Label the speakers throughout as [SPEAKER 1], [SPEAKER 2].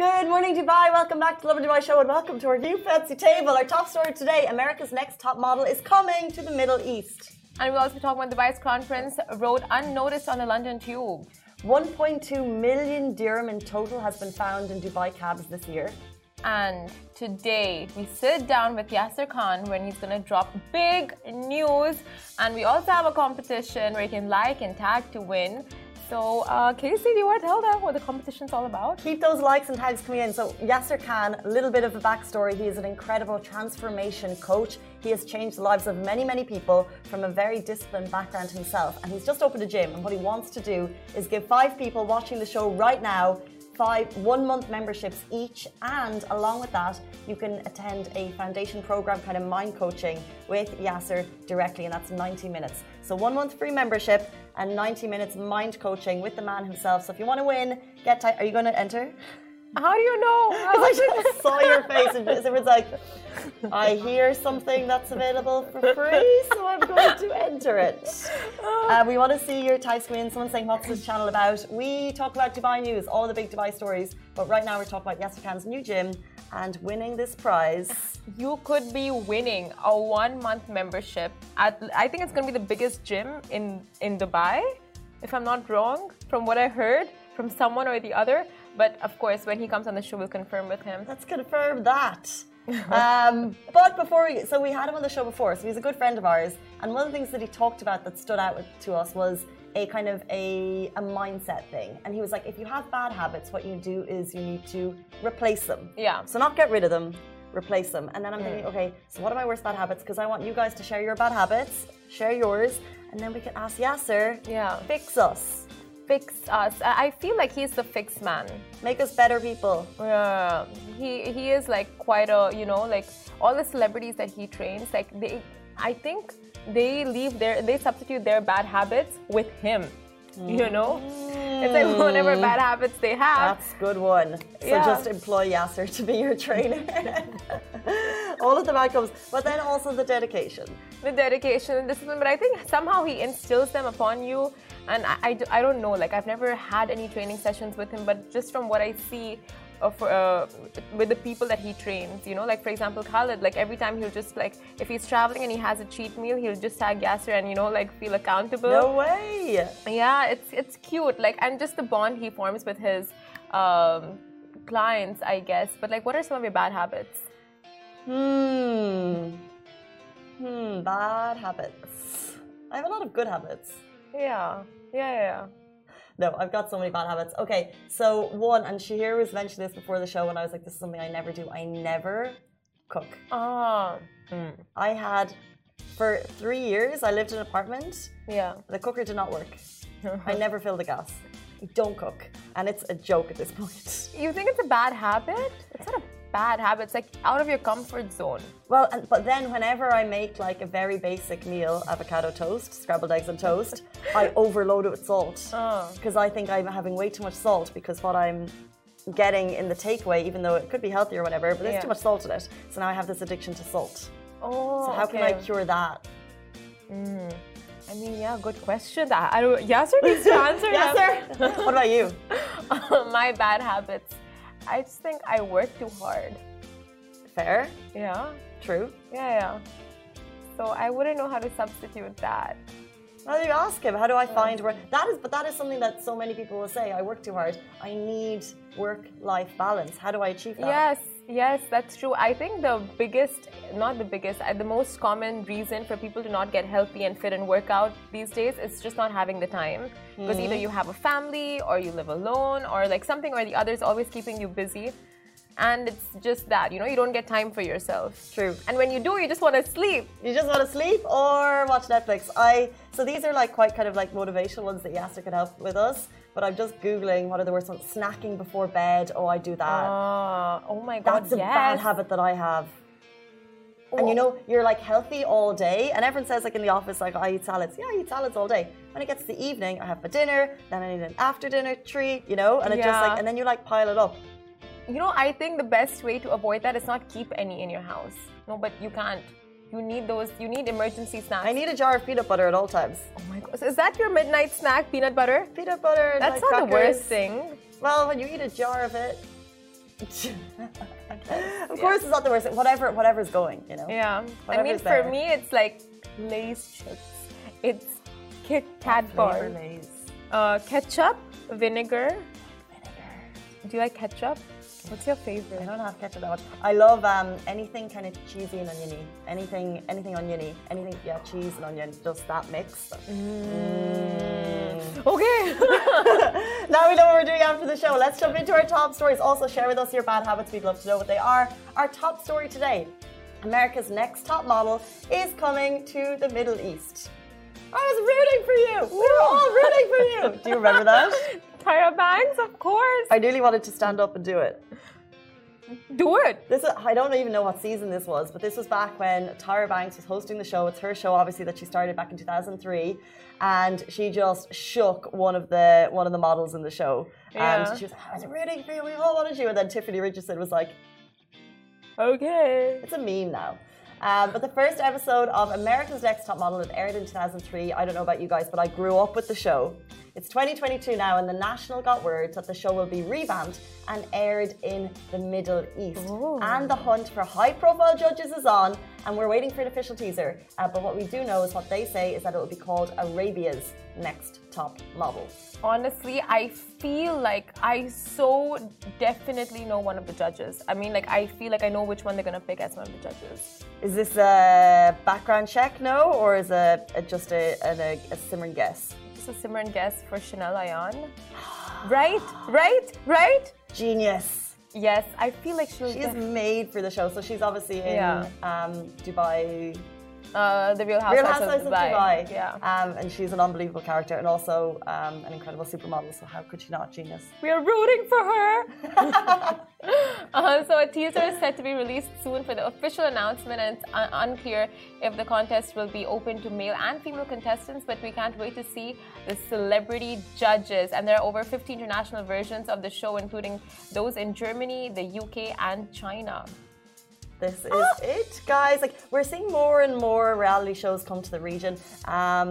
[SPEAKER 1] Good morning, Dubai. Welcome back to the Lovin Dubai show and welcome to our new fancy table. Our top story today America's next top model is coming to the Middle East.
[SPEAKER 2] And we also talk about Dubai's crown prince rode unnoticed on the London tube.
[SPEAKER 1] 1.2 million dirham in total has been found in Dubai cabs this year.
[SPEAKER 2] And today we sit down with Yasir Khan when he's going to drop big news. And we also have a competition where you can like and tag to win. So, uh, Casey, do you want to tell them what the competition's all about?
[SPEAKER 1] Keep those likes and tags coming in. So, Yasir Khan, a little bit of a backstory. He is an incredible transformation coach. He has changed the lives of many, many people from a very disciplined background himself. And he's just opened a gym. And what he wants to do is give five people watching the show right now five one month memberships each. And along with that, you can attend a foundation program, kind of mind coaching with Yasir directly. And that's 90 minutes. So, one month free membership and 90 minutes mind coaching with the man himself. So if you want to win, get tight. Are you going to enter?
[SPEAKER 2] How do you know?
[SPEAKER 1] Because I just saw your face and it was like, I hear something that's available for free, so I'm going to enter it. Uh, we want to see your type screen. Someone saying, what's this channel about? We talk about Dubai news, all the big Dubai stories, but right now we're talking about Yasir Khan's new gym and winning this prize.
[SPEAKER 2] You could be winning a one month membership at, I think it's going to be the biggest gym in, in Dubai, if I'm not wrong, from what I heard from someone or the other. But of course, when he comes on the show, we'll confirm with him.
[SPEAKER 1] Let's confirm that. um, but before we, so we had him on the show before, so he's a good friend of ours. And one of the things that he talked about that stood out to us was a kind of a, a mindset thing. And he was like, if you have bad habits, what you do is you need to replace them.
[SPEAKER 2] Yeah.
[SPEAKER 1] So not get rid of them, replace them. And then I'm thinking, mm. okay, so what are my worst bad habits? Because I want you guys to share your bad habits, share yours, and then we can ask Yasir,
[SPEAKER 2] yeah,
[SPEAKER 1] fix us
[SPEAKER 2] fix us. I feel like he's the fix man.
[SPEAKER 1] Make us better people.
[SPEAKER 2] Yeah, he he is like quite a you know like all the celebrities that he trains like they. I think they leave their they substitute their bad habits with him. Mm. You know, it's like whatever bad habits they have.
[SPEAKER 1] That's good one. So yeah. just employ Yasir to be your trainer. all of the outcomes, but then also the dedication.
[SPEAKER 2] The dedication and discipline. But I think somehow he instills them upon you and I, I, I, don't know like i've never had any training sessions with him but just from what i see of, uh, with the people that he trains you know like for example khalid like every time he'll just like if he's traveling and he has a cheat meal he'll just tag Yasir and you know like feel accountable.
[SPEAKER 1] No way.
[SPEAKER 2] Yeah it's it's cute like and just the bond he forms with his um, clients i guess. But like what are some of your bad habits?
[SPEAKER 1] Hmm. Hmm bad habits. I have a lot of good habits
[SPEAKER 2] yeah. Yeah, yeah,
[SPEAKER 1] No, I've got so many bad habits. Okay, so one, and Shahir was mentioning this before the show, and I was like, this is something I never do. I never cook.
[SPEAKER 2] Ah.
[SPEAKER 1] Mm. I had, for three years, I lived in an apartment.
[SPEAKER 2] Yeah.
[SPEAKER 1] The cooker did not work. I never filled the gas. I don't cook. And it's a joke at this point.
[SPEAKER 2] You think it's a bad habit? It's not a bad habits, like out of your comfort zone.
[SPEAKER 1] Well, but then whenever I make like a very basic meal, avocado toast, scrambled eggs and toast, I overload it with salt because oh. I think I'm having way too much salt because what I'm getting in the takeaway, even though it could be healthy or whatever, but there's yeah. too much salt in it. So now I have this addiction to salt.
[SPEAKER 2] Oh,
[SPEAKER 1] so how
[SPEAKER 2] okay.
[SPEAKER 1] can I cure that?
[SPEAKER 2] Mm. I mean, yeah, good question. That I don't. Yasir needs to answer.
[SPEAKER 1] Yasir, what about you?
[SPEAKER 2] my bad habits. I just think I work too hard.
[SPEAKER 1] Fair.
[SPEAKER 2] Yeah.
[SPEAKER 1] True.
[SPEAKER 2] Yeah, yeah. So I wouldn't know how to substitute that.
[SPEAKER 1] How do you ask him? How do I find work? That is, but that is something that so many people will say. I work too hard. I need work-life balance. How do I achieve that?
[SPEAKER 2] Yes, yes, that's true. I think the biggest, not the biggest, uh, the most common reason for people to not get healthy and fit and work out these days is just not having the time. Because mm-hmm. either you have a family, or you live alone, or like something or the other is always keeping you busy and it's just that you know you don't get time for yourself
[SPEAKER 1] true
[SPEAKER 2] and when you do you just want to sleep
[SPEAKER 1] you just want to sleep or watch netflix i so these are like quite kind of like motivational ones that Yasir can help with us but i'm just googling what are the worst ones snacking before bed oh i do that
[SPEAKER 2] uh, oh my god
[SPEAKER 1] that's a
[SPEAKER 2] yes.
[SPEAKER 1] bad habit that i have and you oh. know, you're like healthy all day, and everyone says like in the office, like I eat salads. Yeah, I eat salads all day. When it gets to the evening, I have for dinner, then I need an after dinner treat, you know, and it yeah. just like, and then you like pile it up
[SPEAKER 2] you know, I think the best way to avoid that is not keep any in your house. No, but you can't. You need those. You need emergency snacks.
[SPEAKER 1] I need a jar of peanut butter at all times.
[SPEAKER 2] Oh my god! So is that your midnight snack? Peanut butter?
[SPEAKER 1] Peanut butter.
[SPEAKER 2] That's
[SPEAKER 1] like
[SPEAKER 2] not crackers. the worst thing.
[SPEAKER 1] Well, when you eat a jar of it, of course, it's not the worst. Whatever, whatever's going, you know.
[SPEAKER 2] Yeah. I
[SPEAKER 1] Whatever's
[SPEAKER 2] mean, for
[SPEAKER 1] there.
[SPEAKER 2] me, it's like Lay's chips. It's Kit Kat
[SPEAKER 1] Flavor
[SPEAKER 2] bar.
[SPEAKER 1] Lay's.
[SPEAKER 2] Uh, ketchup, vinegar.
[SPEAKER 1] Vinegar.
[SPEAKER 2] Do you like ketchup? What's your favorite?
[SPEAKER 1] I don't have ketchup that much. I love um, anything kind of cheesy and oniony. Anything, anything oniony. Anything, yeah, cheese and onion. Just that mix.
[SPEAKER 2] Okay.
[SPEAKER 1] now we know what we're doing after the show. Let's jump into our top stories. Also, share with us your bad habits. We'd love to know what they are. Our top story today America's next top model is coming to the Middle East. I was rooting for you. We were all rooting for you. Do you remember that?
[SPEAKER 2] Tyra Banks, of course.
[SPEAKER 1] I nearly wanted to stand up and do it.
[SPEAKER 2] Do it.
[SPEAKER 1] This is, I don't even know what season this was, but this was back when Tyra Banks was hosting the show. It's her show, obviously, that she started back in 2003, and she just shook one of the one of the models in the show.
[SPEAKER 2] Yeah.
[SPEAKER 1] And she was, like, I was rooting for you. We all wanted you. And then Tiffany Richardson was like,
[SPEAKER 2] Okay.
[SPEAKER 1] it's a meme now. Um, but the first episode of America's Next Top Model, it aired in 2003. I don't know about you guys, but I grew up with the show. It's 2022 now, and the National got word that the show will be revamped and aired in the Middle East. And the hunt for high profile judges is on, and we're waiting for an official teaser. Uh, but what we do know is what they say is that it will be called Arabia's Next Top Model.
[SPEAKER 2] Honestly, I feel like I so definitely know one of the judges. I mean, like, I feel like I know which one they're gonna pick as one of the judges.
[SPEAKER 1] Is this a background check, no, or is it just a, a, a simmering guess?
[SPEAKER 2] Just a Simran guess for Chanel Ayan. Right? Right? Right?
[SPEAKER 1] Genius.
[SPEAKER 2] Yes, I feel like she'll.
[SPEAKER 1] She is
[SPEAKER 2] def-
[SPEAKER 1] made for the show, so she's obviously in
[SPEAKER 2] Yeah.
[SPEAKER 1] um, Dubai,
[SPEAKER 2] uh, the Real
[SPEAKER 1] Real
[SPEAKER 2] Housewives,
[SPEAKER 1] Housewives of Dubai.
[SPEAKER 2] Yeah.
[SPEAKER 1] Um, and she's an unbelievable character and also um, an incredible supermodel. So how could she not? Genius.
[SPEAKER 2] We are rooting for her. uh, so a teaser is set to be released soon for the official announcement, and it's un- unclear if the contest will be open to male and female contestants. But we can't wait to see the celebrity judges. And there are over 50 international versions of the show, including those in Germany, the UK, and China.
[SPEAKER 1] This is it, guys. Like we're seeing more and more reality shows come to the region, um,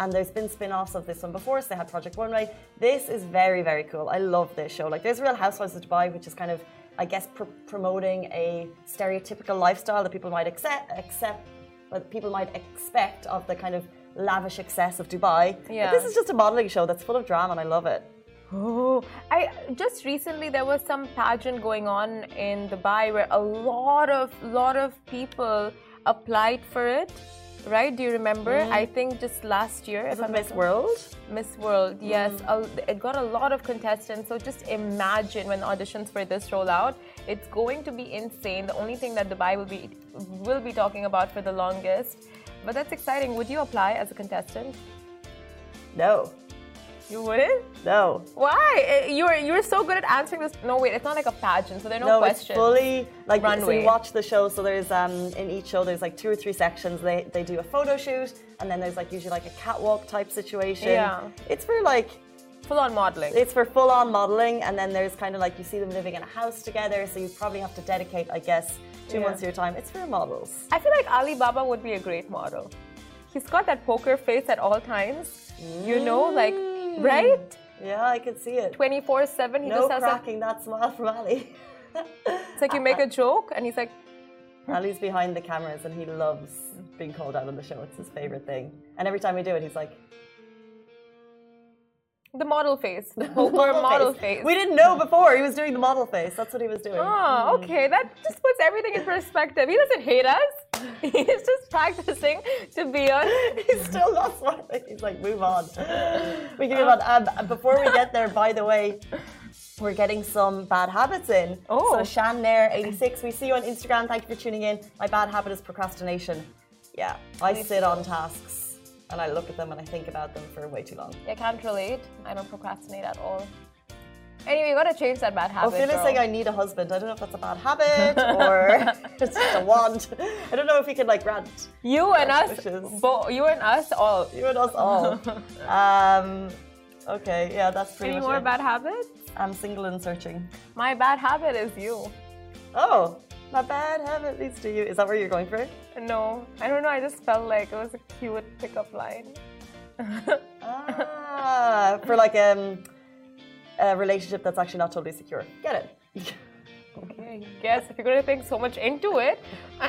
[SPEAKER 1] and there's been spin-offs of this one before. So they had Project One, Runway. This is very, very cool. I love this show. Like there's Real Housewives of Dubai, which is kind of, I guess, pr- promoting a stereotypical lifestyle that people might accept, accept, what people might expect of the kind of lavish excess of Dubai. But
[SPEAKER 2] Yeah.
[SPEAKER 1] this is just a modeling show that's full of drama, and I love it.
[SPEAKER 2] Oh, I just recently there was some pageant going on in Dubai where a lot of lot of people applied for it. Right? Do you remember? I think just last year.
[SPEAKER 1] Mm.
[SPEAKER 2] If
[SPEAKER 1] it Miss World?
[SPEAKER 2] Miss World, yes.
[SPEAKER 1] Mm.
[SPEAKER 2] It got a lot of contestants. So just imagine when auditions for this roll out. It's going to be insane. The only thing that Dubai will be will be talking about for the longest. But that's exciting. Would you apply as a contestant?
[SPEAKER 1] No,
[SPEAKER 2] You wouldn't?
[SPEAKER 1] no.
[SPEAKER 2] Why? Eh, You're you're so good at answering this. No, wait, it's not like a pageant, so there are no,
[SPEAKER 1] no,
[SPEAKER 2] questions.
[SPEAKER 1] it's fully like so you watch the show. So there's um in each show there's like two or three sections. They they do a photo shoot, and then there's like usually like a catwalk type situation.
[SPEAKER 2] Yeah.
[SPEAKER 1] it's for like
[SPEAKER 2] Full on modeling.
[SPEAKER 1] it's for full on modeling, and then there's kind of like you see them living in a house together. So you probably have to dedicate, I guess, two
[SPEAKER 2] Yeah.
[SPEAKER 1] months of your time. It's for models.
[SPEAKER 2] I feel like Alibaba would be a great model. He's got that poker face at all times. You know, like, right?
[SPEAKER 1] Yeah, I can see it.
[SPEAKER 2] 24 7. He
[SPEAKER 1] no
[SPEAKER 2] just has a,
[SPEAKER 1] cracking that smile from Ali.
[SPEAKER 2] It's like you make a joke and he's like, hmm.
[SPEAKER 1] Ali's behind the cameras and he loves being called out on the show. It's his favorite thing. And every time we do it, he's like,
[SPEAKER 2] the model face. The poker model, face.
[SPEAKER 1] We didn't know before he was doing the model face. That's what he was doing.
[SPEAKER 2] Oh, okay. That just puts everything in perspective. He doesn't hate us. He's just practicing to be on.
[SPEAKER 1] He's still not smiling. He's like, move on. We can move on. Um, before we get there, by the way, we're getting some bad habits in.
[SPEAKER 2] Oh.
[SPEAKER 1] So Shan Nair 86, we see you on Instagram. Thank you for tuning in. My bad habit is procrastination. Yeah, I sit on tasks and I look at them and I think about them for way too long.
[SPEAKER 2] I can't relate. I don't procrastinate at all. Anyway, you gotta change that bad habit.
[SPEAKER 1] Is
[SPEAKER 2] girl.
[SPEAKER 1] saying I need a husband. I don't know if that's a bad habit or it's just a want. I don't know if we can like rant.
[SPEAKER 2] you and us, bo- you and us all.
[SPEAKER 1] You and us all. um, okay, yeah, that's pretty
[SPEAKER 2] Any
[SPEAKER 1] much
[SPEAKER 2] more
[SPEAKER 1] it.
[SPEAKER 2] bad habits?
[SPEAKER 1] I'm single and searching.
[SPEAKER 2] My bad habit is you.
[SPEAKER 1] Oh, my bad habit leads to you. Is that where you're going for?
[SPEAKER 2] No, I don't know. I just felt like it was a cute pickup line.
[SPEAKER 1] Ah, for like um, a relationship that's actually not totally secure. Get it?
[SPEAKER 2] Okay, I guess if you're going to think so much into it.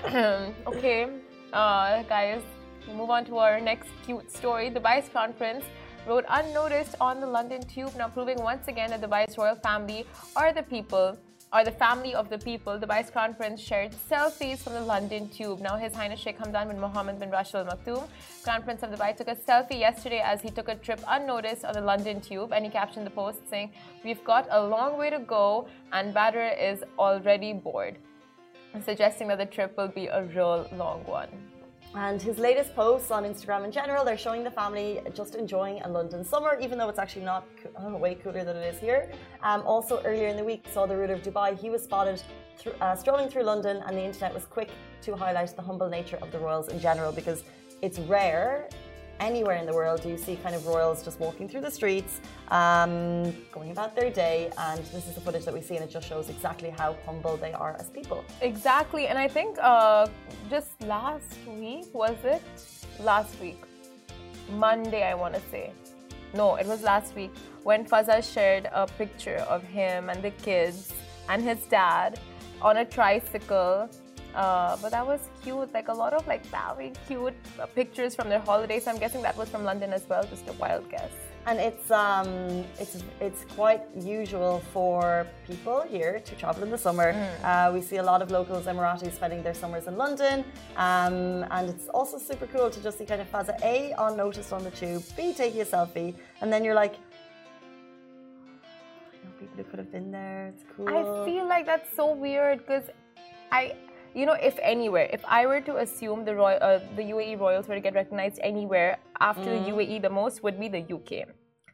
[SPEAKER 2] okay, uh, guys, we move on to our next cute story. Dubai's crown prince rode unnoticed on the London tube, now proving once again that Dubai's royal family are the people or the family of the people, Dubai's crown prince shared selfies from the London tube. Now, His Highness Sheikh Hamdan bin Mohammed bin Rashid Al Maktoum, crown prince of Dubai, took a selfie yesterday as he took a trip unnoticed on the London tube, and he captioned the post saying, "We've got a long way to go, and Badr is already bored," suggesting that the trip will be a real long one.
[SPEAKER 1] And his latest posts on Instagram in general, they're showing the family just enjoying a London summer, even though it's actually not way cooler than it is here. Um, also, earlier in the week, saw the ruler of Dubai. He was spotted th- uh, strolling through London, and the internet was quick to highlight the humble nature of the royals in general because it's rare anywhere in the world you see kind of royals just walking through the streets, um, going about their day, and this is the footage that we see, and it just shows exactly how humble they are as people.
[SPEAKER 2] Exactly, and I think uh, just last week was it? Last week, Monday, I want to say. No, it was last week when Fazza shared a picture of him and the kids and his dad on a tricycle uh, but that was cute, like a lot of like very cute uh, pictures from their holidays. I'm guessing that was from London as well. Just a wild guess.
[SPEAKER 1] And it's um, it's it's quite usual for people here to travel in the summer. Mm. Uh, we see a lot of locals, Emiratis, spending their summers in London, um, and it's also super cool to just see kind of Fazza A on notice on the tube, B taking a selfie, and then you're like, people who could have been there. It's cool.
[SPEAKER 2] I feel like that's so weird because I you know, if anywhere, if I were to assume the royal, uh, the UAE royals were to get recognized anywhere after mm. the UAE, the most would be the UK.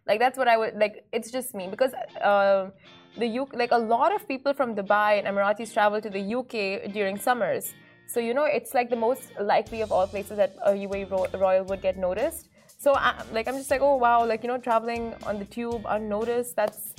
[SPEAKER 2] Like that's what I would like. It's just me because uh, the UK, like a lot of people from Dubai and Emiratis travel to the UK during summers. So you know, it's like the most likely of all places that a UAE ro royal would get noticed. So I, like I'm just like, oh wow, like you know, traveling on the tube unnoticed. That's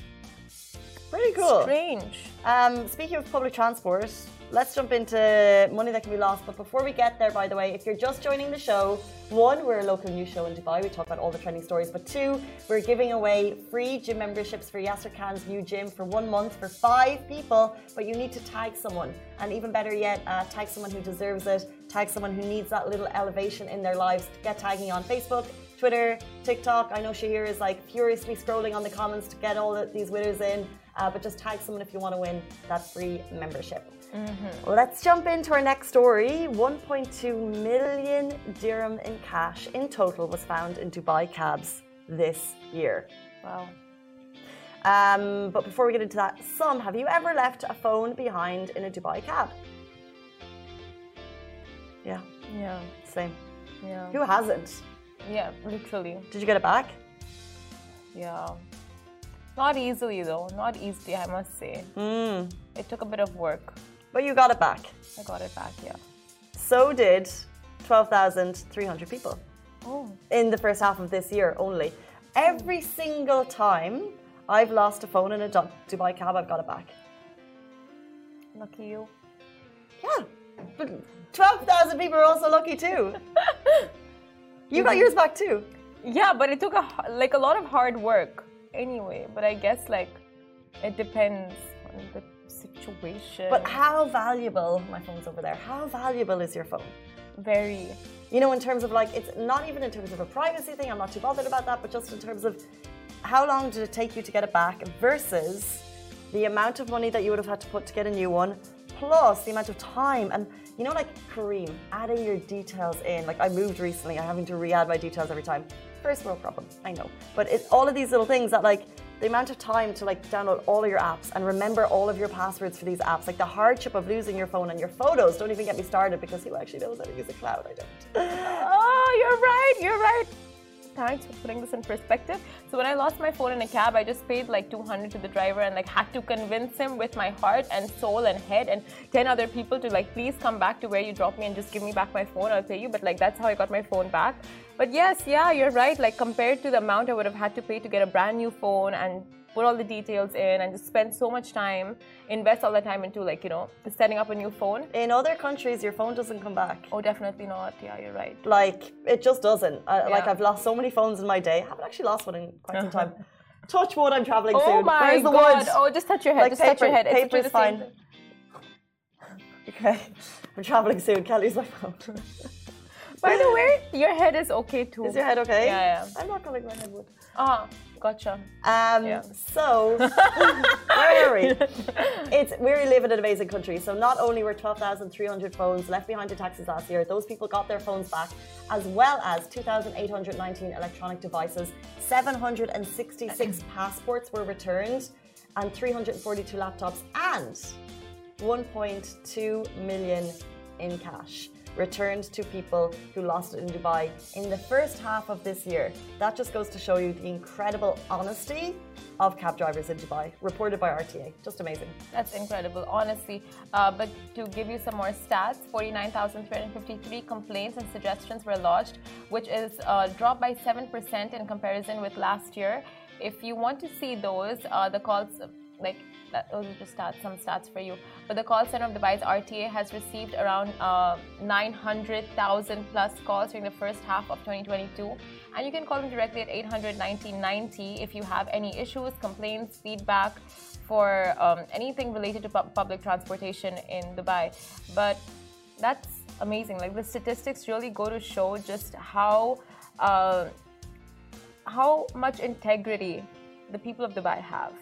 [SPEAKER 1] pretty cool.
[SPEAKER 2] Strange.
[SPEAKER 1] Um, speaking of public transport, let's jump into money that can be lost. But before we get there, by the way, if you're just joining the show, one, we're a local news show in Dubai. We talk about all the trending stories. But two, we're giving away free gym memberships for Yasir Khan's new gym for one month for five people. But you need to tag someone. And even better yet, uh, tag someone who deserves it. Tag someone who needs that little elevation in their lives. Get tagging on Facebook, Twitter, TikTok. I know Shahir is like furiously scrolling on the comments to get all these winners in. Uh, but just tag someone if you want to win that free membership. Mm-hmm. Let's jump into our next story. 1.2 million dirham in cash in total was found in Dubai cabs this year.
[SPEAKER 2] Wow.
[SPEAKER 1] Um, but before we get into that sum, have you ever left a phone behind in a Dubai cab? Yeah.
[SPEAKER 2] Yeah.
[SPEAKER 1] Same.
[SPEAKER 2] Yeah.
[SPEAKER 1] Who hasn't?
[SPEAKER 2] Yeah, literally.
[SPEAKER 1] Did you get it back?
[SPEAKER 2] Yeah. Not easily though. Not easily, I must say.
[SPEAKER 1] Mm.
[SPEAKER 2] It took a bit of work.
[SPEAKER 1] But you got it back.
[SPEAKER 2] I got it back, yeah.
[SPEAKER 1] So did 12,300 people.
[SPEAKER 2] Oh.
[SPEAKER 1] In the first half of this year only. Every single time I've lost a phone in a Dubai cab, I've got it back.
[SPEAKER 2] Lucky you.
[SPEAKER 1] Yeah. But 12,000 people are also lucky too. you got yours back too.
[SPEAKER 2] Yeah, but it took a like a lot of hard work anyway. But I guess like it depends on the situation.
[SPEAKER 1] But how valuable, my phone's over there, how valuable is your phone?
[SPEAKER 2] Very.
[SPEAKER 1] You know, in terms of like, it's not even in terms of a privacy thing, I'm not too bothered about that, but just in terms of how long did it take you to get it back versus the amount of money that you would have had to put to get a new one, plus the amount of time. And you know, like Careem, adding your details in. Like I moved recently, I'm having to re add my details every time. First world problem, I know. But it's all of these little things that like the amount of time to like download all of your apps and remember all of your passwords for these apps, like the hardship of losing your phone and your photos. Don't even get me started because who actually knows how to use a cloud? I don't.
[SPEAKER 2] oh, you're right. You're right. Thanks for putting this in perspective. So when I lost my phone in a cab, I just paid like 200 to the driver and like had to convince him with my heart and soul and head and 10 other people to like please come back to where you dropped me and just give me back my phone. I'll pay you. But like that's how I got my phone back. But yes, yeah, you're right. Like compared to the amount I would have had to pay to get a brand new phone and put all the details in and just spend so much time, invest all the time into like, you know, setting up a new phone.
[SPEAKER 1] In other countries, your phone doesn't come back.
[SPEAKER 2] Oh, definitely not. Yeah, you're right.
[SPEAKER 1] Like, it just doesn't. Uh, yeah. Like, I've lost so many phones in my day. I haven't actually lost one in quite some time. Touch wood, I'm traveling
[SPEAKER 2] oh
[SPEAKER 1] soon.
[SPEAKER 2] My
[SPEAKER 1] Where's the
[SPEAKER 2] God.
[SPEAKER 1] wood?
[SPEAKER 2] Oh, just touch your head.
[SPEAKER 1] Like
[SPEAKER 2] just
[SPEAKER 1] paper,
[SPEAKER 2] touch your head.
[SPEAKER 1] Paper's fine. Okay. I'm traveling soon. Lose my phone.
[SPEAKER 2] By the way, your head is okay too.
[SPEAKER 1] Is your head okay?
[SPEAKER 2] Yeah, yeah.
[SPEAKER 1] I'm not calling my head wood.
[SPEAKER 2] Ah, gotcha.
[SPEAKER 1] Um,
[SPEAKER 2] Yeah.
[SPEAKER 1] So, where were we? It's, we live in an amazing country. So, not only were 12,300 phones left behind in taxis last year, those people got their phones back, as well as 2,819 electronic devices, 766 passports were returned, and 342 laptops, and 1.2 million in cash returned to people who lost it in Dubai in the first half of this year. That just goes to show you the incredible honesty of cab drivers in Dubai, reported by RTA. Just amazing.
[SPEAKER 2] That's incredible, honestly. Uh, but to give you some more stats, 49,353 complaints and suggestions were lodged, which is uh, dropped by 7% in comparison with last year. If you want to see those, uh, the calls, like that, those are just stats, some stats for you. But the call center of Dubai's RTA has received around uh, 900,000 plus calls during the first half of 2022. And you can call them directly at 800 1990 if you have any issues, complaints, feedback for um, anything related to pu- public transportation in Dubai. But that's amazing. Like the statistics really go to show just how uh, how much integrity the people of Dubai have.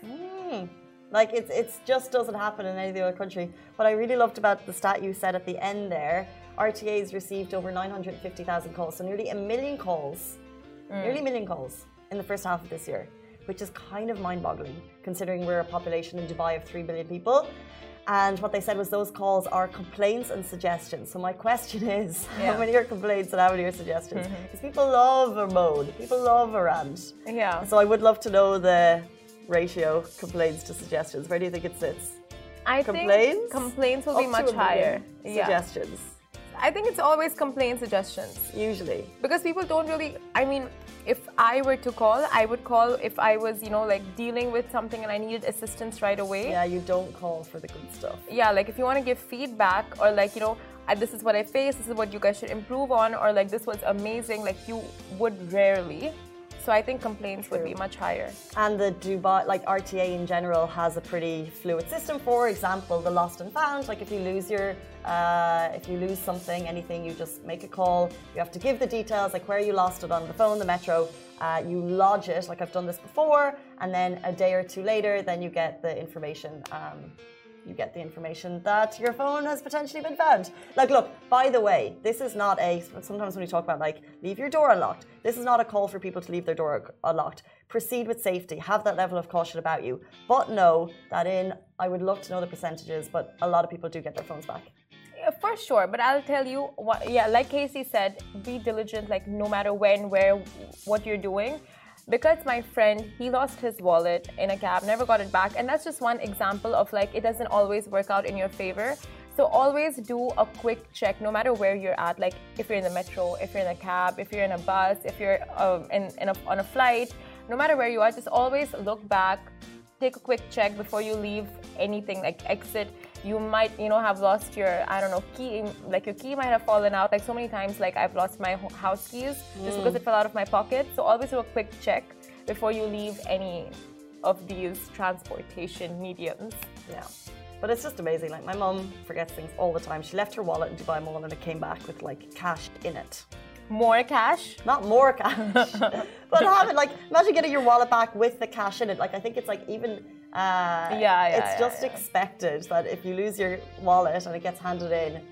[SPEAKER 1] Like it's it's just doesn't happen in any other country. What I really loved about the stat you said at the end there, RTA's received over 950,000 calls, so nearly a million calls, mm. nearly a million calls in the first half of this year, which is kind of mind-boggling considering we're a population in Dubai of 3 billion people. And what they said was those calls are complaints and suggestions. So my question is,
[SPEAKER 2] Yeah.
[SPEAKER 1] how many are complaints and how many are suggestions? Mm-hmm. Because people love a moan, people love a rant.
[SPEAKER 2] Yeah.
[SPEAKER 1] So I would love to know the ratio complaints to suggestions. Where do you think it sits?
[SPEAKER 2] I
[SPEAKER 1] Complaints?
[SPEAKER 2] think complaints will be
[SPEAKER 1] Up
[SPEAKER 2] much higher. Yeah.
[SPEAKER 1] Suggestions,
[SPEAKER 2] I think it's always complaint suggestions
[SPEAKER 1] usually.
[SPEAKER 2] because people don't really. I mean, if I were to call, I would call if I was, you know, like dealing with something and I needed assistance right away.
[SPEAKER 1] Yeah, you don't call for the good stuff.
[SPEAKER 2] yeah, like if you want to give feedback or like you know this is what i faced this is what you guys should improve on or like this was amazing like you would rarely so i think complaints would be much higher
[SPEAKER 1] And the Dubai, like RTA in general, has a pretty fluid system. For example, the lost and found. Like if you lose your, uh, if you lose something, anything, you just make a call. You have to give the details, like where you lost it on the phone, the metro. Uh, you lodge it, like I've done this before, and then a day or two later, then you get the information. Um, you get the information that your phone has potentially been found. Like, look, by the way, this is not a. Sometimes when we talk about like leave your door unlocked, this is not a call for people to leave their door unlocked. Proceed with safety. Have that level of caution about you, but know that in. I would love to know the percentages, but a lot of people do get their phones back.
[SPEAKER 2] For sure but i'll tell you what yeah like casey said be diligent like no matter when where what you're doing because my friend he lost his wallet in a cab never got it back. And that's just one example of like it doesn't always work out in your favor. So always do a quick check no matter where you're at. Like if you're in the metro if you're in a cab if you're in a bus if you're um, in, in a, on a flight no matter where you are just always look back take a quick check before you leave anything like exit you might you know have lost your i don't know key like your key might have fallen out like so many times like i've lost my house keys just because it fell out of my pocket so always do a quick check before you leave any of these transportation mediums
[SPEAKER 1] Yeah. But it's just amazing. Like my mum forgets things all the time. She left her wallet in Dubai Mall and it came back with like cash in it.
[SPEAKER 2] more cash
[SPEAKER 1] Not more cash, but have it like imagine getting your wallet back with the cash in it. Like I think it's like even uh,
[SPEAKER 2] Yeah, yeah,
[SPEAKER 1] it's
[SPEAKER 2] yeah,
[SPEAKER 1] just
[SPEAKER 2] yeah.
[SPEAKER 1] expected that if you lose your wallet and it gets handed in,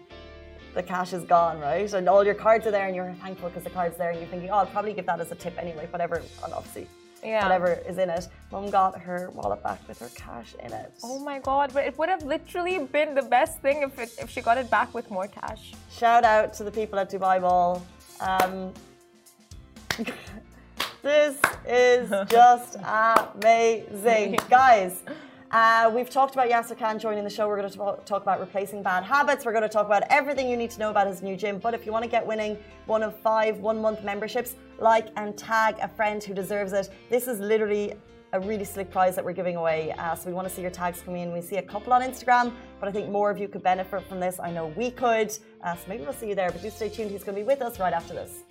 [SPEAKER 1] the cash is gone, right? And all your cards are there, and you're thankful because the card's there, and you're thinking, oh, I'll probably give that as a tip anyway, whatever. Obviously,
[SPEAKER 2] Yeah.
[SPEAKER 1] whatever is in it. Mum got her wallet back with her cash in it.
[SPEAKER 2] oh my god but it would have literally been the best thing if it, if she got it back with more cash
[SPEAKER 1] Shout out to the people at Dubai Mall. Um, this is just amazing, guys. Uh, we've talked about Yasir Khan joining the show. We're going to talk, about replacing bad habits. We're going to talk about everything you need to know about his new gym. But if you want to get winning one of five one month memberships, like and tag a friend who deserves it. This is literally a really slick prize that we're giving away. Uh, so we want to see your tags come in. We see a couple on Instagram, but I think more of you could benefit from this. I know we could. Uh, so maybe we'll see you there. But do stay tuned. He's going to be with us right after this.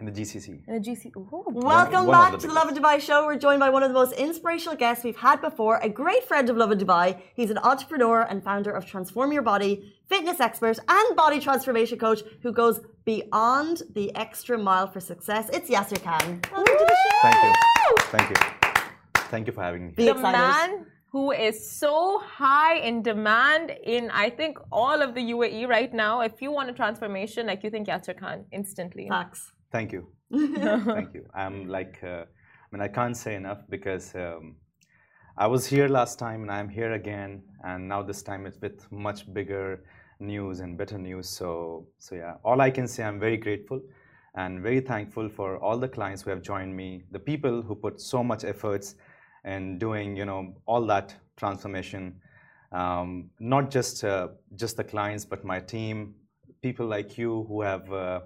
[SPEAKER 3] In the GCC.
[SPEAKER 2] In the GC. Ooh,
[SPEAKER 1] Welcome
[SPEAKER 3] one of
[SPEAKER 1] back
[SPEAKER 3] the
[SPEAKER 1] to the Love in Dubai show. We're joined by one of the most inspirational guests we've had before, a great friend of Lovin Dubai. He's an entrepreneur and founder of Transform Your Body, fitness expert, and body transformation coach who goes beyond the extra mile for success. It's Yasir Khan. Welcome to the show.
[SPEAKER 3] Thank you. Thank you. Thank you for having me.
[SPEAKER 1] Be
[SPEAKER 2] the
[SPEAKER 1] excited.
[SPEAKER 2] man who is so high in demand in I think all of the UAE right now. If you want a transformation, like you think Yasir Khan instantly.
[SPEAKER 1] Facts.
[SPEAKER 3] Thank you. Thank you. I'm like, uh, I mean, I can't say enough because um, I was here last time and I'm here again, and now this time it's with much bigger news and better news. So, so yeah, all I can say, I'm very grateful and very thankful for all the clients who have joined me, the people who put so much efforts in doing, you know, all that transformation. Um, not just uh, just the clients, but my team, people like you who have. Uh,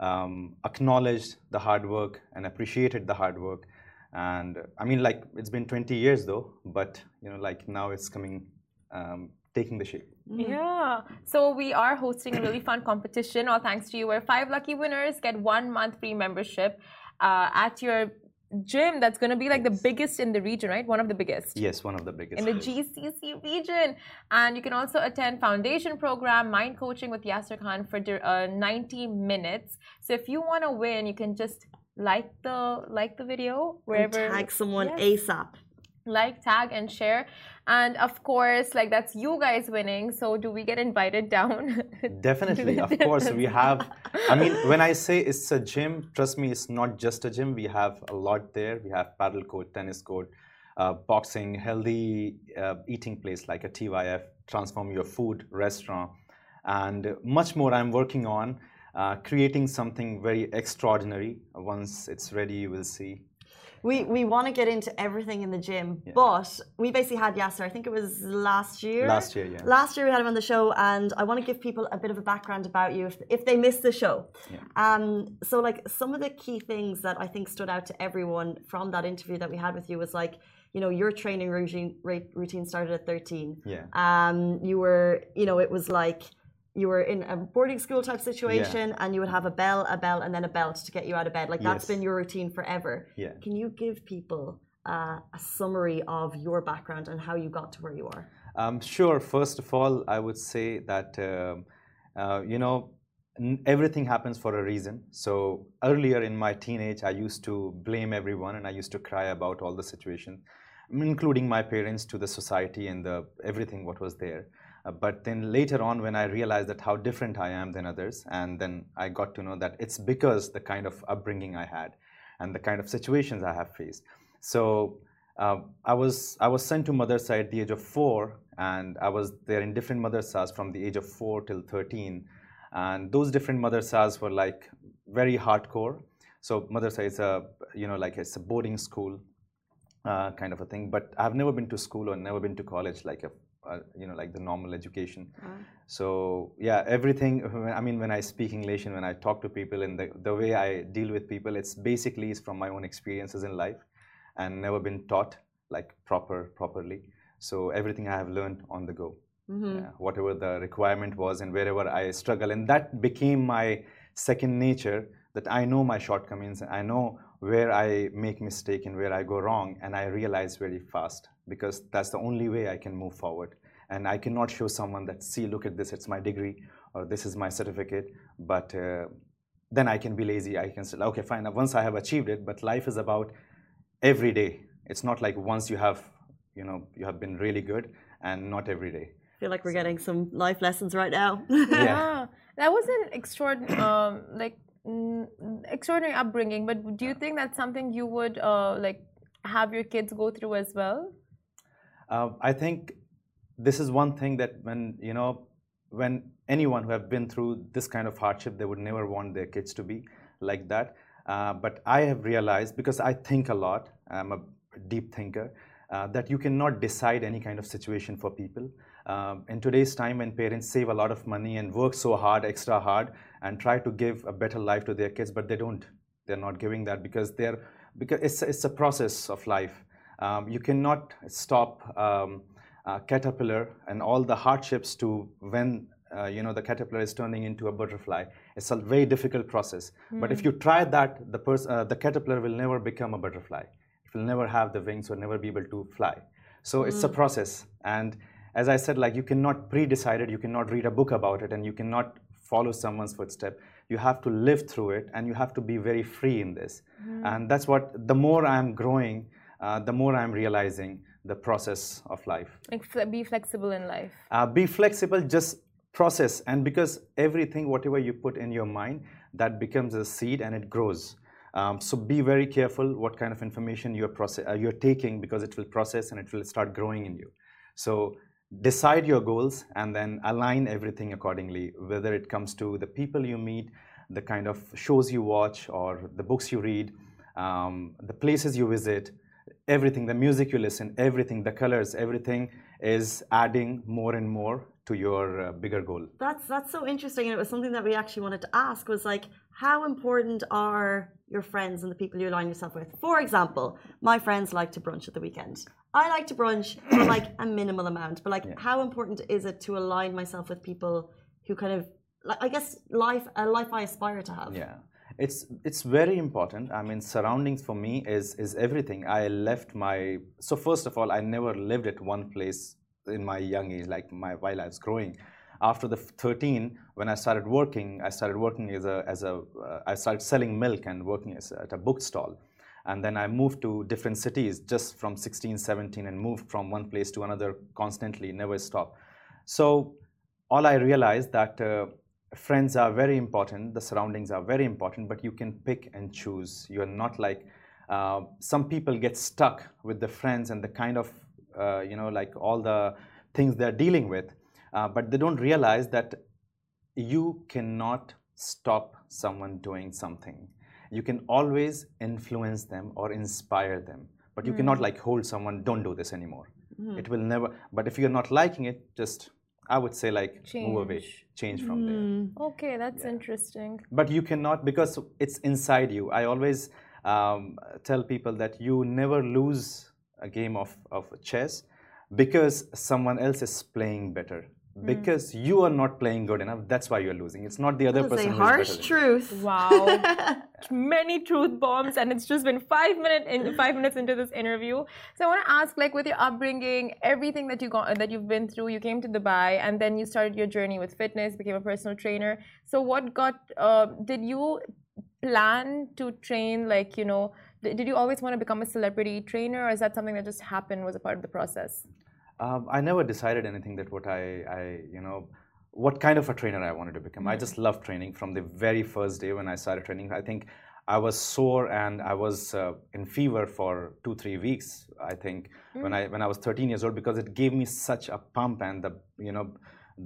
[SPEAKER 3] um, acknowledged the hard work and appreciated the hard work. And I mean, like it's been 20 years though, but you know, like now it's coming, um, taking the shape.
[SPEAKER 2] Yeah. So we are hosting a really fun competition, all thanks to you, where five lucky winners get one month free membership uh, at your gym. That's going to be like the biggest in the region, right? One of the biggest.
[SPEAKER 3] Yes, one of the biggest.
[SPEAKER 2] in the. GCC region. And you can also attend foundation program, mind coaching with Yasir Khan for uh, 90 minutes. So if you want to win, you can just like the like the video
[SPEAKER 1] And
[SPEAKER 2] wherever
[SPEAKER 1] tag someone
[SPEAKER 2] Yes.
[SPEAKER 1] ASAP.
[SPEAKER 2] Like tag and share and of course like that's you guys winning so do we get invited down
[SPEAKER 3] Definitely, of course, we have. I mean, when I say it's a gym, trust me, it's not just a gym. We have a lot there. We have paddle court, tennis court, uh, boxing, healthy uh, eating place like a TYF, transform your food restaurant, and much more. I'm working on uh, creating something very extraordinary. Once it's ready, you will see.
[SPEAKER 1] We we want to get into everything in the gym, but we basically had Yasir. I think it was last year.
[SPEAKER 3] Last year, yeah.
[SPEAKER 1] Last year we had him on the show, and I want to give people a bit of a background about you if, if they missed the show.
[SPEAKER 3] Yeah.
[SPEAKER 1] Um, so like some of the key things that I think stood out to everyone from that interview that we had with you was like, you know, your training routine routine started at 13.
[SPEAKER 3] Yeah.
[SPEAKER 1] Um, you were, you know, it was like you were in a boarding school type situation, and you would have a bell, a bell, and then a belt to get you out of bed. Like that's
[SPEAKER 3] Yes.
[SPEAKER 1] been your routine forever.
[SPEAKER 3] Yeah.
[SPEAKER 1] Can you give people uh, a summary of your background and how you got to where you are?
[SPEAKER 3] Um, sure. First of all, I would say that um uh, you know everything happens for a reason. So earlier in my teenage, I used to blame everyone, and I used to cry about all the situation, including my parents, to the society and the everything what was there. Uh, but then later on, when I realized that how different I am than others, and then I got to know that it's because the kind of upbringing I had, and the kind of situations I have faced. So uh, I was I was sent to madrasa at the age of four, and I was there in different mother's madrasas from the age of four till thirteen, and those different mother's madrasas were like very hardcore. So madrasa is a you know like it's a boarding school uh, kind of a thing. But I've never been to school or never been to college like a uh, you know like the normal education. So yeah, everything. I mean, when I speak English and when I talk to people and the, the way I deal with people, it's basically is from my own experiences in life, and never been taught like proper properly. So everything I have learned on the go. Yeah, whatever the requirement was and wherever I struggle, and that became my second nature. That I know my shortcomings and I know where I make mistake and where I go wrong, and I realize very fast because that's the only way I can move forward. And I cannot show someone that see, look at this, it's my degree or this is my certificate, but uh, then I can be lazy. I can say, okay, fine. Once I have achieved it, but life is about every day. It's not like once you have, you know, you have been really good, and not every day.
[SPEAKER 1] I feel like we're getting some life lessons right now.
[SPEAKER 2] yeah that was an extraordinary um, like extraordinary upbringing but do you think that's something you would uh, like have your kids go through as well
[SPEAKER 3] Uh, I think this is one thing that when you know when anyone who have been through this kind of hardship, they would never want their kids to be like that. Uh, but I have realized because I think a lot, I'm a deep thinker, uh, that you cannot decide any kind of situation for people. Um, in today's time, when parents save a lot of money and work so hard, extra hard, and try to give a better life to their kids, but they don't. They're not giving that because they're because it's it's a process of life. Um, you cannot stop um, uh, caterpillar and all the hardships to when uh, you know the caterpillar is turning into a butterfly it's a very difficult process mm. but if you try that the pers- uh, the caterpillar will never become a butterfly it will never have the wings or never be able to fly so mm. it's a hmm. process and as i said like you cannot pre-decide it you cannot read a book about it and you cannot follow someone's footstep. You have to live through it and you have to be very free in this. Mm. and that's what the more i'm growing uh, the more i'm realizing the process of life.
[SPEAKER 2] Like be flexible in life.
[SPEAKER 3] Uh, be flexible just process. And because everything whatever you put in your mind that becomes a seed and it grows. Um, so be very careful what kind of information you're process uh, you're taking because it will process and it will start growing in you. So decide your goals and then align everything accordingly whether it comes to the people you meet the kind of shows you watch or the books you read um, the places you visit everything the music you listen everything the colors everything is adding more and more to your uh, bigger goal.
[SPEAKER 1] That's that's so interesting and it was something that we actually wanted to ask was like how important are your friends and the people you align yourself with for example my friends like to brunch at the weekend I like to brunch for like a minimal amount, but like yeah. how important is it to align myself with people who kind of like I guess life a life I aspire to have.
[SPEAKER 3] Yeah. It's it's very important. I mean surroundings for me is is everything. I left my so first of all I never lived at one place in my young age like my while I was growing. After the 13 when I started working, I started working as a as a uh, I started selling milk and working as, at a bookstall and then I moved to different cities just from 16, 17 and moved from one place to another constantly, never stop. So all I realized that uh, friends are very important, the surroundings are very important, but you can pick and choose. You're not like, uh, some people get stuck with the friends and the kind of, uh, you know, like all the things they're dealing with, uh, but they don't realize that you cannot stop someone doing something you can always influence them or inspire them but you mm. cannot like hold someone don't do this anymore mm. it will never but if you're not liking it just i would say like change. move away change from mm.
[SPEAKER 2] there okay that's yeah. interesting
[SPEAKER 3] but you cannot because it's inside you i always um, tell people that you never lose a game of, of chess because someone else is playing better Hmm. Because mm. you are not playing good enough that's why you're losing. It's not the other that person
[SPEAKER 1] a harsh truth
[SPEAKER 2] wow. Many truth bombs and it's just been five minutes in five minutes into this interview. So i want to ask like with your upbringing everything that you got that you've been through you came to dubai and then you started your journey with fitness became a personal trainer. So what got uh, did you plan to train like you know did you always want to become a celebrity trainer or is that something that just happened was a part of the process
[SPEAKER 3] um, I never decided anything that what I, I, you know, what kind of a trainer I wanted to become. Mm -hmm. I just loved training from the very first day when I started training. I think I was sore and I was uh, in fever for two, three weeks. I think mm -hmm. when I when I was 13 years old because it gave me such a pump and the you know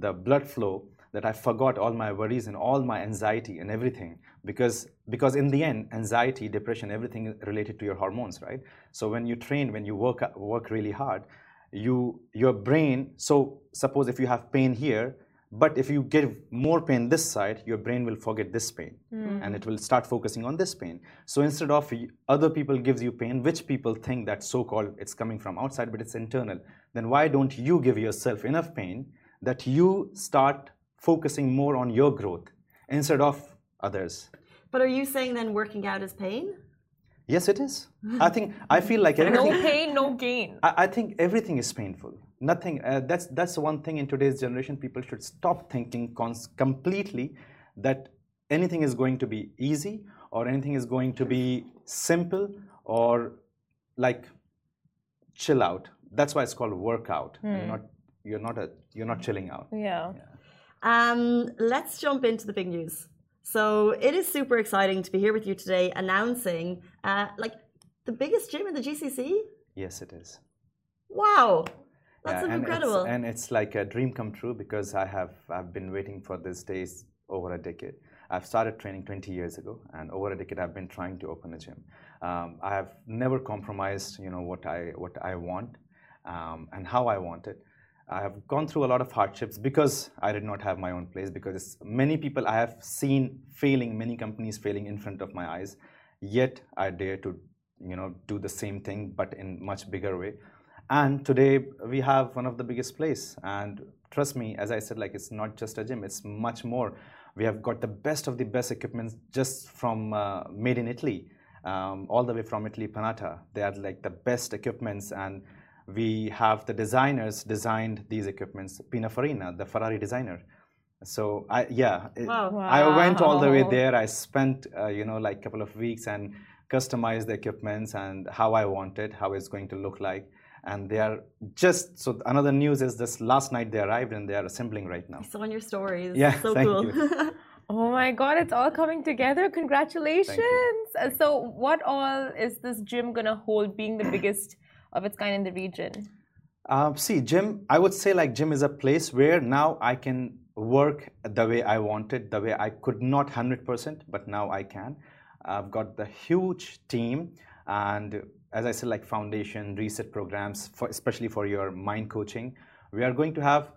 [SPEAKER 3] the blood flow that I forgot all my worries and all my anxiety and everything because because in the end anxiety, depression, everything related to your hormones, right? So when you train, when you work work really hard you your brain so suppose if you have pain here but if you give more pain this side your brain will forget this pain mm. and it will start focusing on this pain. So instead of other people gives you pain which people think that so called it's coming from outside but it's internal then why don't you give yourself enough pain that you start focusing more on your growth instead of others?
[SPEAKER 1] But are you saying then working out is pain
[SPEAKER 3] Yes, it is. I think I feel like everything.
[SPEAKER 2] No pain, no gain.
[SPEAKER 3] I, I think everything is painful. Nothing. Uh, that's that's one thing in today's generation. People should stop thinking completely that anything is going to be easy or anything is going to be simple or like chill out. That's why it's called workout. Hmm. You're not you're not a you're not chilling out.
[SPEAKER 2] Yeah. yeah.
[SPEAKER 1] Um, let's jump into the big news. So it is super exciting to be here with you today, announcing uh, like the biggest gym in the GCC.
[SPEAKER 3] Yes, it is.
[SPEAKER 1] Wow, that's
[SPEAKER 3] yeah,
[SPEAKER 1] incredible.
[SPEAKER 3] It's, and it's like a dream come true because I have I've been waiting for this day over a decade. I've started training 20 years ago, and over a decade I've been trying to open a gym. Um, I have never compromised, you know, what I what I want um, and how I want it. I have gone through a lot of hardships because I did not have my own place. Because many people I have seen failing, many companies failing in front of my eyes, yet I dare to, you know, do the same thing but in much bigger way. and today we have one of the biggest place. And trust me, as I said, like it's not just a gym; it's much more. We have got the best of the best equipment just from uh, made in Italy, um, all the way from Italy, Panatta. They are like the best equipments, and we have the designers designed these equipments. Pininfarina, the Ferrari designer. So I yeah,
[SPEAKER 1] Wow.
[SPEAKER 3] I went all the way there. I spent uh, you know like a couple of weeks and customized the equipments and how I want it, how it's going to look like. And they are just so. Another news is this: last night they arrived and they are assembling right now.
[SPEAKER 1] I saw in your stories.
[SPEAKER 3] Yeah,
[SPEAKER 1] so
[SPEAKER 3] thank
[SPEAKER 1] cool.
[SPEAKER 3] you.
[SPEAKER 2] Oh my God, it's all coming together. Congratulations. So, what all is this gym going to hold, being the biggest of its kind in the region?
[SPEAKER 3] Uh, see, gym. I would say like gym is a place where now I can work the way I wanted, the way I could not hundred percent, but now I can. I've got the huge team, and as I said, like foundation reset programs, for, especially for your mind coaching. We are going to have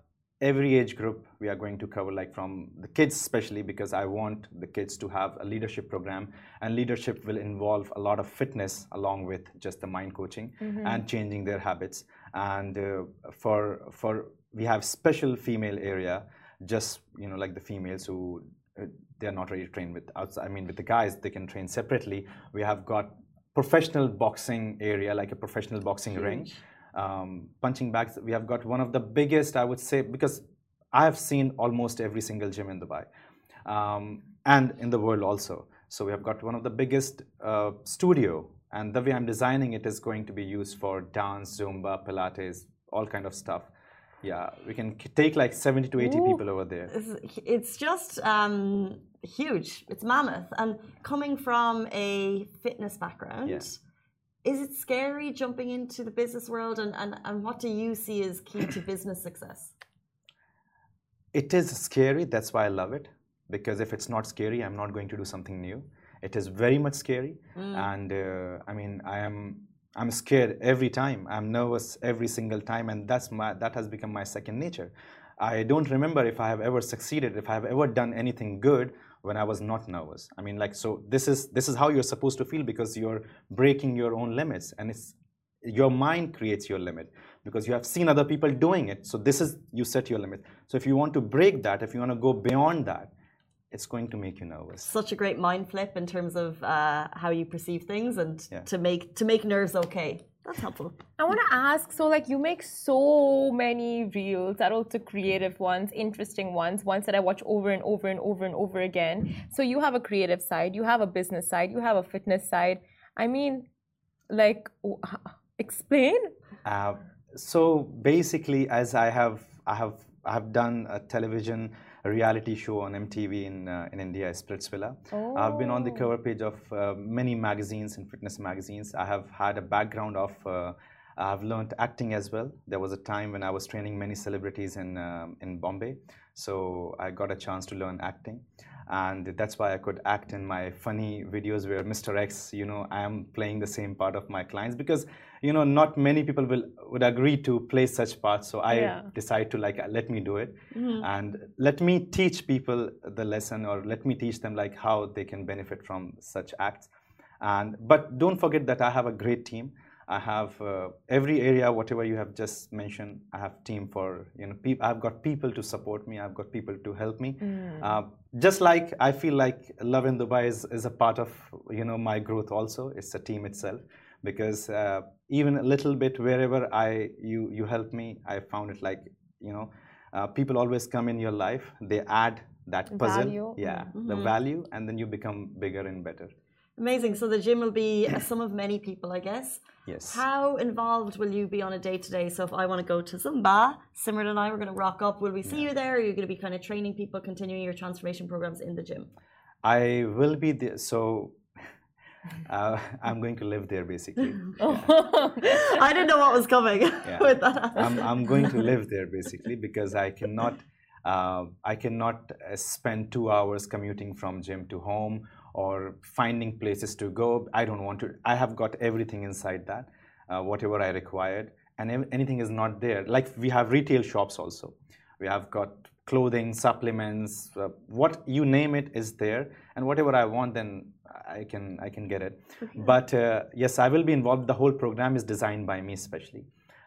[SPEAKER 3] every age group. We are going to cover like from the kids, especially because I want the kids to have a leadership program, and leadership will involve a lot of fitness along with just the mind coaching and changing their habits. And uh, for for we have special female area, just you know like the females who uh, they are not ready to train with outside. I mean, with the guys, they can train separately. We have got professional boxing area, like a professional boxing ring. Um, punching bags. We have got one of the biggest, I would say, because I have seen almost every single gym in Dubai um, and in the world also. So we have got one of the biggest uh, studio, and the way I'm designing it is going to be used for dance, Zumba, Pilates, all kind of stuff. Yeah, we can take like 70 to 80
[SPEAKER 2] Ooh.
[SPEAKER 3] people over there.
[SPEAKER 1] It's, just um, huge. It's mammoth. And coming from a fitness background,
[SPEAKER 3] Yeah.
[SPEAKER 1] Is it scary jumping into the business world? And, and, and what do you see as key to business success?
[SPEAKER 3] It is scary. That's why I love it. Because if it's not scary, I'm not going to do something new. It is very much scary, and uh, I mean, I am. I'm scared every time. I'm nervous every single time, and that's my. That has become my second nature. I don't remember if I have ever succeeded, if I have ever done anything good when I was not nervous. I mean, like, so this is this is how you're supposed to feel because you're breaking your own limits, and it's your mind creates your limit because you have seen other people doing it. So this is you set your limit. So if you want to break that, if you want to go beyond that, it's going to make you nervous.
[SPEAKER 1] Such a great mind flip in terms of uh, how you perceive things and
[SPEAKER 3] Yeah.
[SPEAKER 1] to make to make nerves okay. That's helpful.
[SPEAKER 2] I want to ask so, like, you make so many reels that are also creative ones, interesting ones, ones that I watch over and over and over and over again. So, you have a creative side, you have a business side, you have a fitness side. I mean, like, explain?
[SPEAKER 3] Uh, so basically, as I have, I have, I have done a television a reality show on MTV in uh, in India, Splitsvilla. I've been on the
[SPEAKER 2] Oh.
[SPEAKER 3] cover page of uh, many magazines and fitness magazines. I have had a background of. Uh, I've learned acting as well. There was a time when I was training many celebrities in um, in Bombay, so I got a chance to learn acting, and that's why I could act in my funny videos where Mr. X, you know, I am playing the same part of my clients because you know not many people will would agree to play such parts. So I
[SPEAKER 2] Yeah.
[SPEAKER 3] decide to like let me do it, mm-hmm. and let me teach people the lesson or let me teach them like how they can benefit from such acts. And but don't forget that I have a great team. I have uh, every area, whatever you have just mentioned. I have team for you know. I've got people to support me. I've got people to help me. Uh, just like I feel like Lovin Dubai is, is a part of you know my growth. Also, it's a team itself because uh, even a little bit wherever I you you help me, I found it like you know uh, people always come in your life. They add that puzzle,
[SPEAKER 2] Value.
[SPEAKER 3] yeah, the value, and then you become bigger and better.
[SPEAKER 1] Amazing. So the gym will be a sum of many people, I guess.
[SPEAKER 3] Yes.
[SPEAKER 1] How involved will you be on a day to day? So if I want to go to Zumba, Simran and I we're going to rock up. Will we see you there? Or are you going to be kind of training people, continuing your transformation programs in the gym?
[SPEAKER 3] I will be there. So uh, I'm going to live there basically.
[SPEAKER 1] I didn't know what was coming with that.
[SPEAKER 3] I'm, I'm going to live there basically because I cannot uh, I cannot uh, spend two hours commuting from gym to home or finding places to go. I don't want to. I have got everything inside that, uh, whatever I required, and anything is not there. Like we have retail shops also. We have got clothing, supplements, uh, what you name it is there, and whatever I want, then I can I can get it. But uh, yes, I will be involved. The whole program is designed by me, especially.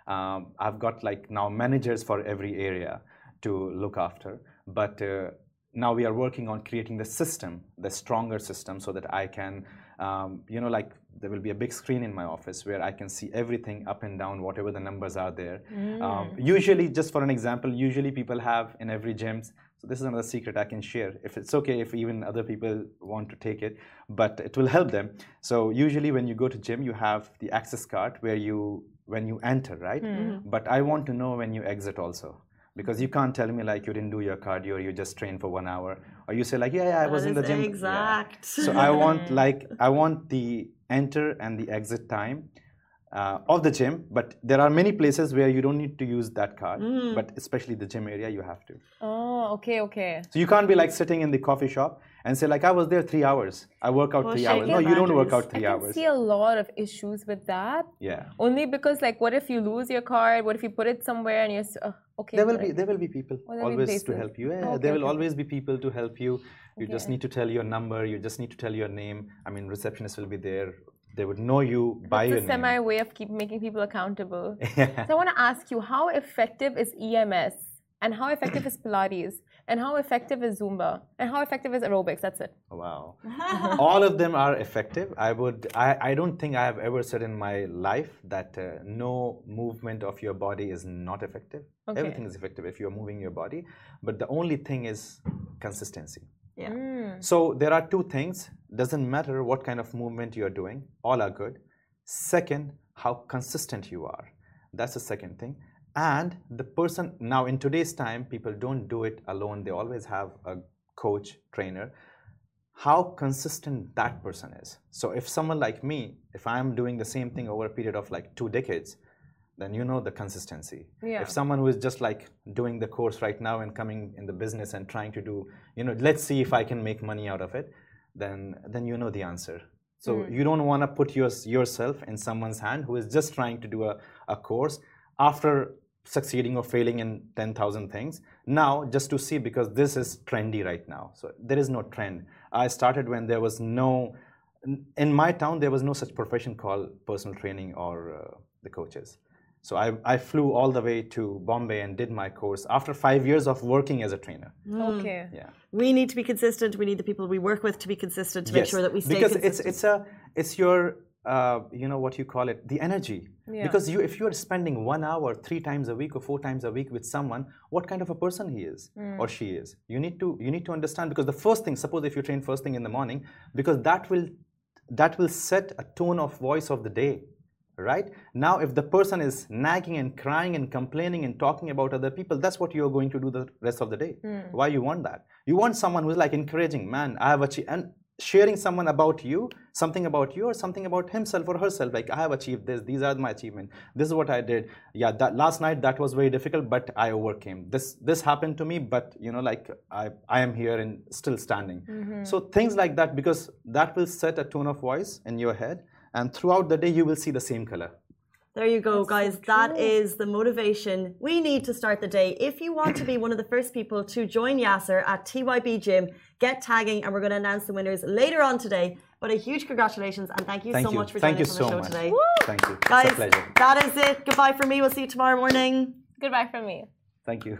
[SPEAKER 3] Um, I've got like now managers for every area to look after. But uh, now we are working on creating the system, the stronger system, so that I can, um, you know, like there will be a big screen in my office where I can see everything up and down, whatever the numbers are there. Mm. Um, usually, just for an example, usually people have in every gym. So this is another secret I can share. If it's okay, if even other people want to take it, but it will help them. So usually, when you go to gym, you have the access card where you when you enter, right? Mm. But I want to know when you exit also because you can't tell me like you didn't do your cardio or you just trained for one hour. Or you say like yeah, yeah i was in the gym.
[SPEAKER 1] Exact.
[SPEAKER 3] Yeah. so i want like i want the enter and the exit time uh, of the gym but there are many places where you don't need to use that card mm. but especially the gym area you have to.
[SPEAKER 2] Oh okay okay.
[SPEAKER 3] So you can't be like sitting in the coffee shop and say like I was there three hours. I work out three hours. No, you don't work out three
[SPEAKER 2] I
[SPEAKER 3] hours.
[SPEAKER 2] I see a lot of issues with that.
[SPEAKER 3] Yeah.
[SPEAKER 2] Only because like, what if you lose your card? What if you put it somewhere and you're uh, okay?
[SPEAKER 3] There will be there will be people always to help you. Yeah, okay, there will okay. always be people to help you. You okay. just need to tell your number. You just need to tell your name. I mean, receptionist will be there. They would know you by your
[SPEAKER 2] a semi way of keep making people accountable. yeah. So I want to ask you, how effective is EMS and how effective is Pilates? And how effective is Zumba and how effective is aerobics? That's it.
[SPEAKER 3] Wow. All of them are effective. I would. I, I don't think I have ever said in my life that uh, no movement of your body is not effective. Okay. Everything is effective if you're moving your body, but the only thing is consistency.
[SPEAKER 1] Yeah. Mm.
[SPEAKER 3] So there are two things. Doesn't matter what kind of movement you're doing. All are good. Second, how consistent you are. That's the second thing and the person now in today's time people don't do it alone. They always have a coach trainer. How consistent that person is. So if someone like me if i'm doing the same thing over a period of like two decades then you know the consistency.
[SPEAKER 2] Yeah.
[SPEAKER 3] if someone who is just like doing the course right now and coming in the business and trying to do you know let's see if i can make money out of it then then you know the answer. So mm. you don't want to put your, yourself in someone's hand who is just trying to do a, a course after succeeding or failing in 10,000 things. Now, just to see, because this is trendy right now. So there is no trend. I started when there was no, in my town, there was no such profession called personal training or uh, the coaches. So I, I flew all the way to Bombay and did my course after five years of working as a trainer.
[SPEAKER 2] Mm. Okay.
[SPEAKER 3] Yeah.
[SPEAKER 1] We need to be consistent. We need the people we work with to be consistent to yes, make sure that we stay
[SPEAKER 3] because
[SPEAKER 1] consistent.
[SPEAKER 3] it's it's a it's your uh, you know what you call it the energy yeah. because you if you are spending one hour three times a week or four times a week with someone what kind of a person he is mm. or she is you need to you need to understand because the first thing suppose if you train first thing in the morning because that will that will set a tone of voice of the day right now if the person is nagging and crying and complaining and talking about other people that's what you're going to do the rest of the day mm. why you want that you want someone who's like encouraging man i have achieved and sharing someone about you something about you or something about himself or herself like i have achieved this these are my achievements this is what i did. Yeah that last night that was very difficult but i overcame. This this happened to me but you know like i i am here and still standing. Mm-hmm. so things like that because that will set a tone of voice in your head and throughout the day you will see the same color
[SPEAKER 1] there you go, That's guys. So that is the motivation we need to start the day. If you want to be one of the first people to join Yasir at TYB Gym, get tagging, and we're going to announce the winners later on today. But a huge congratulations and thank you
[SPEAKER 3] thank
[SPEAKER 1] so
[SPEAKER 3] you.
[SPEAKER 1] much for
[SPEAKER 3] thank
[SPEAKER 1] joining
[SPEAKER 3] us
[SPEAKER 1] on
[SPEAKER 3] the
[SPEAKER 1] show
[SPEAKER 3] much.
[SPEAKER 1] today.
[SPEAKER 3] Woo! Thank you,
[SPEAKER 1] guys.
[SPEAKER 3] pleasure.
[SPEAKER 1] That is it. Goodbye from me. We'll see you tomorrow morning.
[SPEAKER 2] Goodbye from me.
[SPEAKER 3] Thank you.